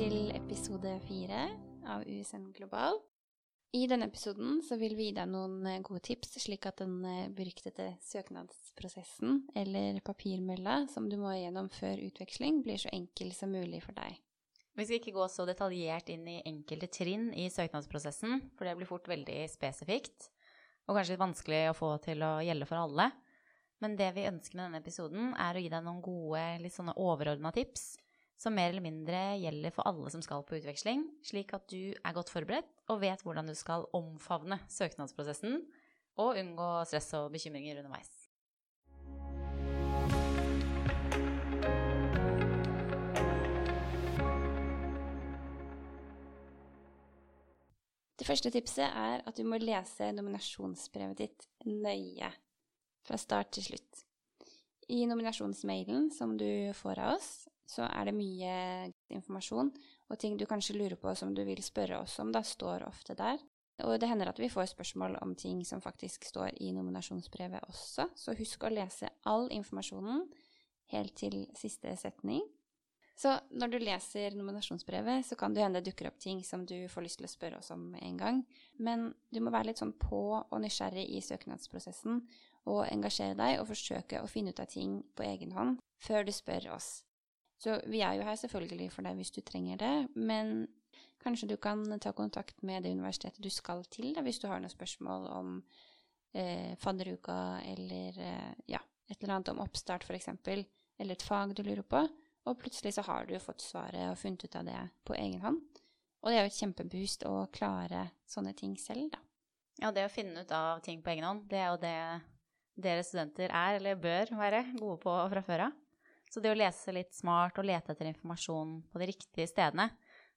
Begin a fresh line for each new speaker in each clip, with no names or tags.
til episode fire av USN Global. I denne episoden vil vi gi deg noen eh, gode tips, slik at den eh, beryktede søknadsprosessen, eller papirmølla, som du må gjennom før utveksling, blir så enkel som mulig for deg.
Vi skal ikke gå så detaljert inn i enkelte trinn i søknadsprosessen, for det blir fort veldig spesifikt, og kanskje litt vanskelig å få til å gjelde for alle. Men det vi ønsker med denne episoden, er å gi deg noen gode, litt sånne overordna tips som mer eller mindre gjelder for alle som skal på utveksling, slik at du er godt forberedt og vet hvordan du skal omfavne søknadsprosessen og unngå stress og bekymringer underveis.
Det første tipset er at du må lese nominasjonsbrevet ditt nøye, fra start til slutt. I nominasjonsmailen som du får av oss, så er det mye informasjon og ting du kanskje lurer på som du vil spørre oss om, da står ofte der. Og det hender at vi får spørsmål om ting som faktisk står i nominasjonsbrevet også, så husk å lese all informasjonen helt til siste setning. Så når du leser nominasjonsbrevet, så kan det hende det dukker opp ting som du får lyst til å spørre oss om en gang. Men du må være litt sånn på og nysgjerrig i søknadsprosessen og engasjere deg og forsøke å finne ut av ting på egen hånd før du spør oss. Så vi er jo her selvfølgelig for deg hvis du trenger det, men kanskje du kan ta kontakt med det universitetet du skal til, da, hvis du har noen spørsmål om eh, fadderuka eller eh, ja, et eller annet om oppstart f.eks., eller et fag du lurer på, og plutselig så har du fått svaret og funnet ut av det på egen hånd. Og det er jo et kjempeboost å klare sånne ting selv, da.
Ja, det å finne ut av ting på egen hånd, det er jo det dere studenter er, eller bør være, gode på fra før av. Så det å lese litt smart og lete etter informasjon på de riktige stedene,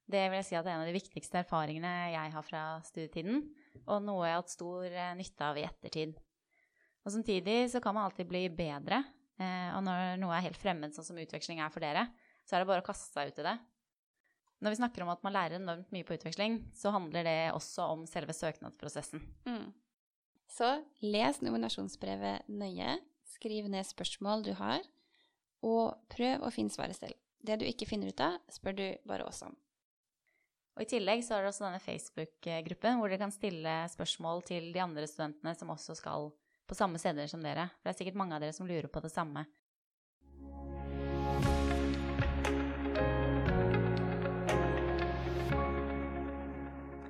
det vil jeg si at er en av de viktigste erfaringene jeg har fra studietiden, og noe jeg har hatt stor eh, nytte av i ettertid. Og samtidig så kan man alltid bli bedre, eh, og når noe er helt fremmed, sånn som utveksling er for dere, så er det bare å kaste seg ut i det. Når vi snakker om at man lærer enormt mye på utveksling, så handler det også om selve søknadsprosessen. Mm.
Så les nominasjonsbrevet nøye, skriv ned spørsmål du har, og prøv å finne svaret selv. Det du ikke finner ut av, spør du bare oss om.
Og I tillegg så er det også denne Facebook-gruppen hvor dere kan stille spørsmål til de andre studentene som også skal på samme steder som dere. For det er sikkert mange av dere som lurer på det samme.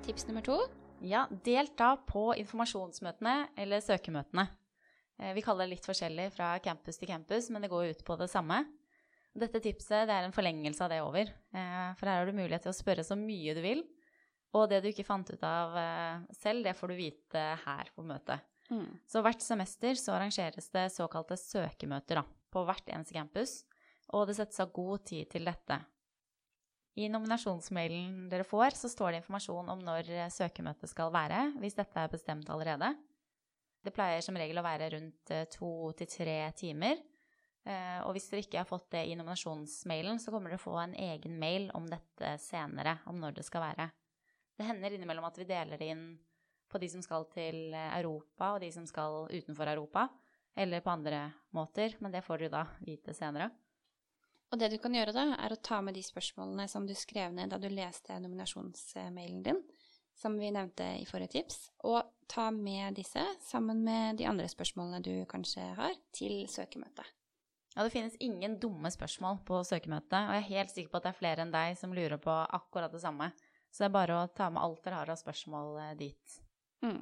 Tips nummer to?
Ja, delta på informasjonsmøtene eller søkemøtene. Eh, vi kaller det litt forskjellig fra campus til campus, men det går ut på det samme. Dette tipset det er en forlengelse av det over. Eh, for her har du mulighet til å spørre så mye du vil. Og det du ikke fant ut av eh, selv, det får du vite her på møtet. Mm. Så hvert semester så arrangeres det såkalte søkemøter da, på hvert eneste campus. Og det settes av god tid til dette. I nominasjonsmailen dere får, så står det informasjon om når søkemøtet skal være, hvis dette er bestemt allerede. Det pleier som regel å være rundt eh, to til tre timer. Eh, og hvis dere ikke har fått det i nominasjonsmailen, så kommer dere få en egen mail om dette senere, om når det skal være. Det hender innimellom at vi deler det inn på de som skal til Europa, og de som skal utenfor Europa, eller på andre måter, men det får dere da vite senere.
Og det du kan gjøre da, er å ta med de spørsmålene som du skrev ned da du leste nominasjonsmailen din, som vi nevnte i forrige tips, og ta med disse sammen med de andre spørsmålene du kanskje har, til søkemøtet.
Ja, det finnes ingen dumme spørsmål på søkemøtet, og jeg er helt sikker på at det er flere enn deg som lurer på akkurat det samme. Så det er bare å ta med alt dere har av spørsmål eh, dit. Mm.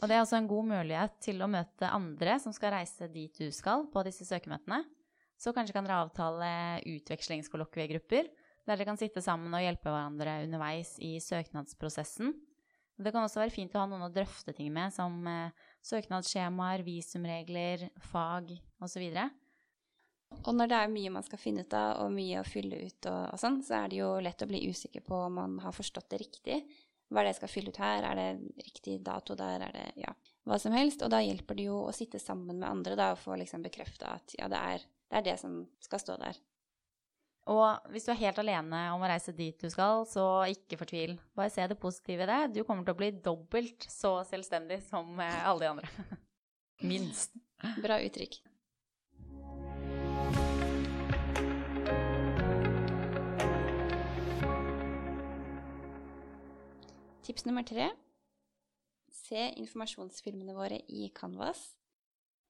Og det er også en god mulighet til å møte andre som skal reise dit du skal på disse søkemøtene. Så kanskje kan dere avtale utvekslingskollokviegrupper der dere kan sitte sammen og hjelpe hverandre underveis i søknadsprosessen. Det kan også være fint å ha noen å drøfte ting med, som eh, søknadsskjemaer, visumregler, fag osv.
Og når det er mye man skal finne ut av, og mye å fylle ut og, og sånn, så er det jo lett å bli usikker på om man har forstått det riktig. Hva er det jeg skal fylle ut her? Er det riktig dato der? Er det ja, hva som helst? Og da hjelper det jo å sitte sammen med andre da, og få liksom bekrefta at ja, det er, det er det som skal stå der.
Og hvis du er helt alene om å reise dit du skal, så ikke fortvil. Bare se det positive i det. Du kommer til å bli dobbelt så selvstendig som eh, alle de andre. Minst.
Bra uttrykk. Tips nummer tre se informasjonsfilmene våre i Canvas.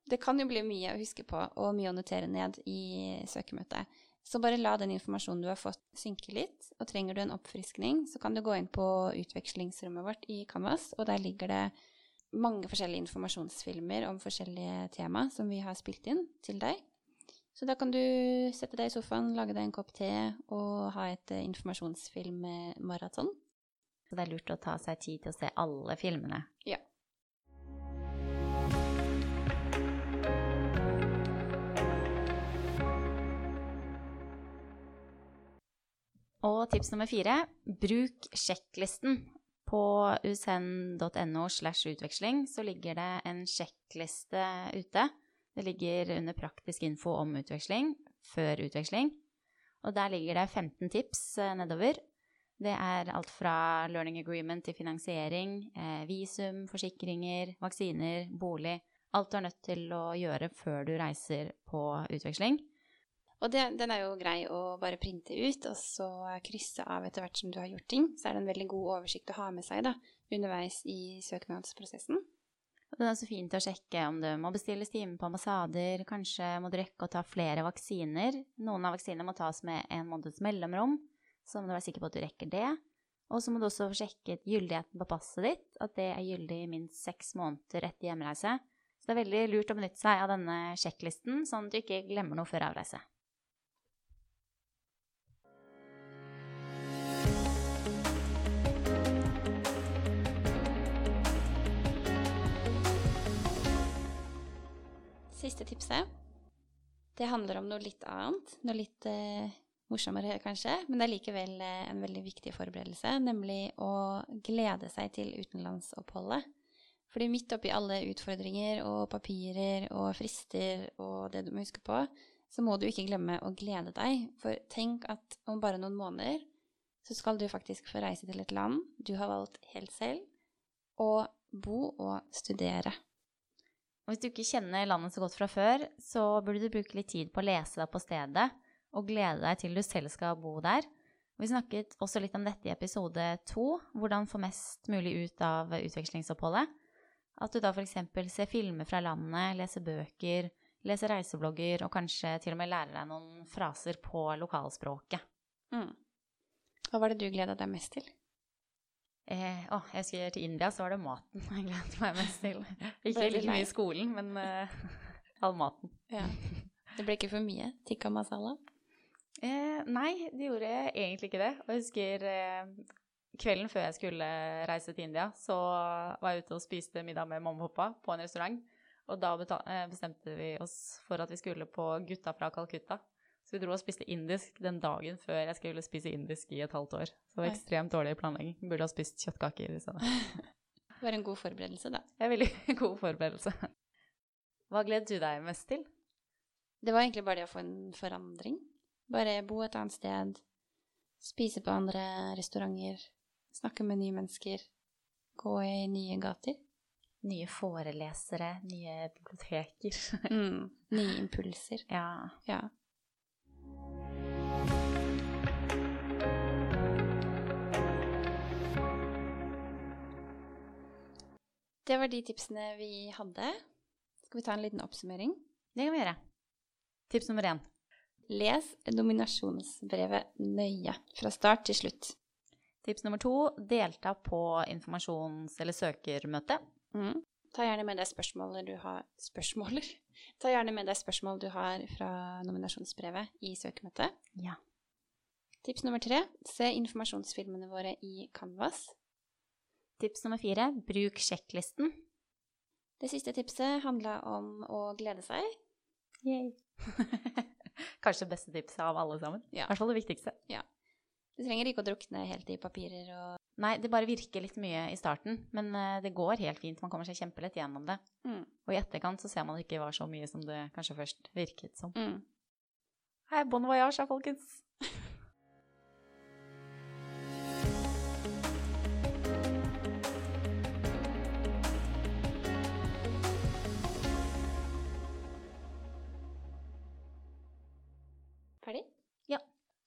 Det kan jo bli mye å huske på og mye å notere ned i søkemøtet. Så bare la den informasjonen du har fått, synke litt. Og trenger du en oppfriskning, så kan du gå inn på utvekslingsrommet vårt i Canvas, og der ligger det mange forskjellige informasjonsfilmer om forskjellige tema som vi har spilt inn til deg. Så da kan du sette deg i sofaen, lage deg en kopp te og ha et eh, informasjonsfilmmaraton.
Så det er lurt å ta seg tid til å se alle filmene.
Ja.
Og tips nummer fire bruk sjekklisten. På usn.no slash utveksling så ligger det en sjekkliste ute. Det ligger under praktisk info om utveksling før utveksling. Og der ligger det 15 tips eh, nedover. Det er alt fra learning agreement til finansiering, eh, visum, forsikringer, vaksiner, bolig. Alt du er nødt til å gjøre før du reiser på utveksling.
Og det, den er jo grei å bare printe ut, og så krysse av etter hvert som du har gjort ting. Så er det en veldig god oversikt å ha med seg da, underveis i søknadsprosessen.
Og den er så fint å sjekke om du må bestilles time på ambassader, kanskje må du rekke å ta flere vaksiner. Noen av vaksinene må tas med en måneds mellomrom, så må du være sikker på at du rekker det. Og så må du også sjekke gyldigheten på passet ditt, at det er gyldig i minst seks måneder etter hjemreise. Så det er veldig lurt å benytte seg av denne sjekklisten, sånn at du ikke glemmer noe før avreise.
Siste tipset, det handler om noe litt annet. Noe litt eh, morsommere, kanskje, men det er likevel eh, en veldig viktig forberedelse. Nemlig å glede seg til utenlandsoppholdet. Fordi midt oppi alle utfordringer og papirer og frister og det du må huske på, så må du ikke glemme å glede deg. For tenk at om bare noen måneder så skal du faktisk få reise til et land du har valgt helt selv, og bo og studere.
Og hvis du ikke kjenner landet så godt fra før, så burde du bruke litt tid på å lese deg på stedet og glede deg til du selv skal bo der. Vi snakket også litt om dette i episode to, hvordan få mest mulig ut av utvekslingsoppholdet. At du da f.eks. ser filmer fra landet, leser bøker, leser reiseblogger og kanskje til og med lærer deg noen fraser på lokalspråket.
Mm. Hva var det du gleda deg mest til?
Eh, å, jeg skulle til India, så var det maten jeg gledet meg mest til. Ikke like mye skolen, men eh, all maten.
Ja. Det ble ikke for mye tikka masala?
Eh, nei, det gjorde jeg egentlig ikke det. Og jeg husker eh, kvelden før jeg skulle reise til India, så var jeg ute og spiste middag med mamma og pappa på en restaurant. Og da eh, bestemte vi oss for at vi skulle på Gutta fra Calcutta. Så vi dro og spiste indisk den dagen før jeg skulle spise indisk i et halvt år. Så det var ekstremt dårlig planlegging. Burde ha spist kjøttkaker i stedet.
Det var en god forberedelse, da.
Er veldig god forberedelse. Hva gledet du deg mest til?
Det var egentlig bare det å få en forandring. Bare bo et annet sted, spise på andre restauranter, snakke med nye mennesker, gå i nye gater.
Nye forelesere, nye biblioteker.
Mm. Nye impulser.
ja.
Ja. Det var de tipsene vi hadde. Skal vi ta en liten oppsummering?
Det kan vi gjøre. Tips nummer én.
Les nominasjonsbrevet nøye, fra start til slutt.
Tips nummer to. Delta på informasjons- eller søkermøte.
Mm. Ta gjerne med deg spørsmåler du har Spørsmåler? Ta gjerne med deg spørsmål du har fra nominasjonsbrevet i søkemøtet.
Ja.
Tips nummer tre se informasjonsfilmene våre i Canvas.
Tips nummer fire. Bruk sjekklisten.
Det siste tipset handla om å glede seg. Yay.
Kanskje beste tipset av alle sammen. I
Ja.
hvert fall det viktigste.
Du trenger ikke å drukne helt i papirer og
Nei, det bare virker litt mye i starten, men eh, det går helt fint. Man kommer seg kjempelett gjennom det.
mm.
Og i etterkant så ser man det ikke var så mye som det kanskje først virket som.
Mm.
Hei, bon voyage folkens!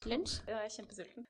Lunsj?
Jeg er kjempesulten.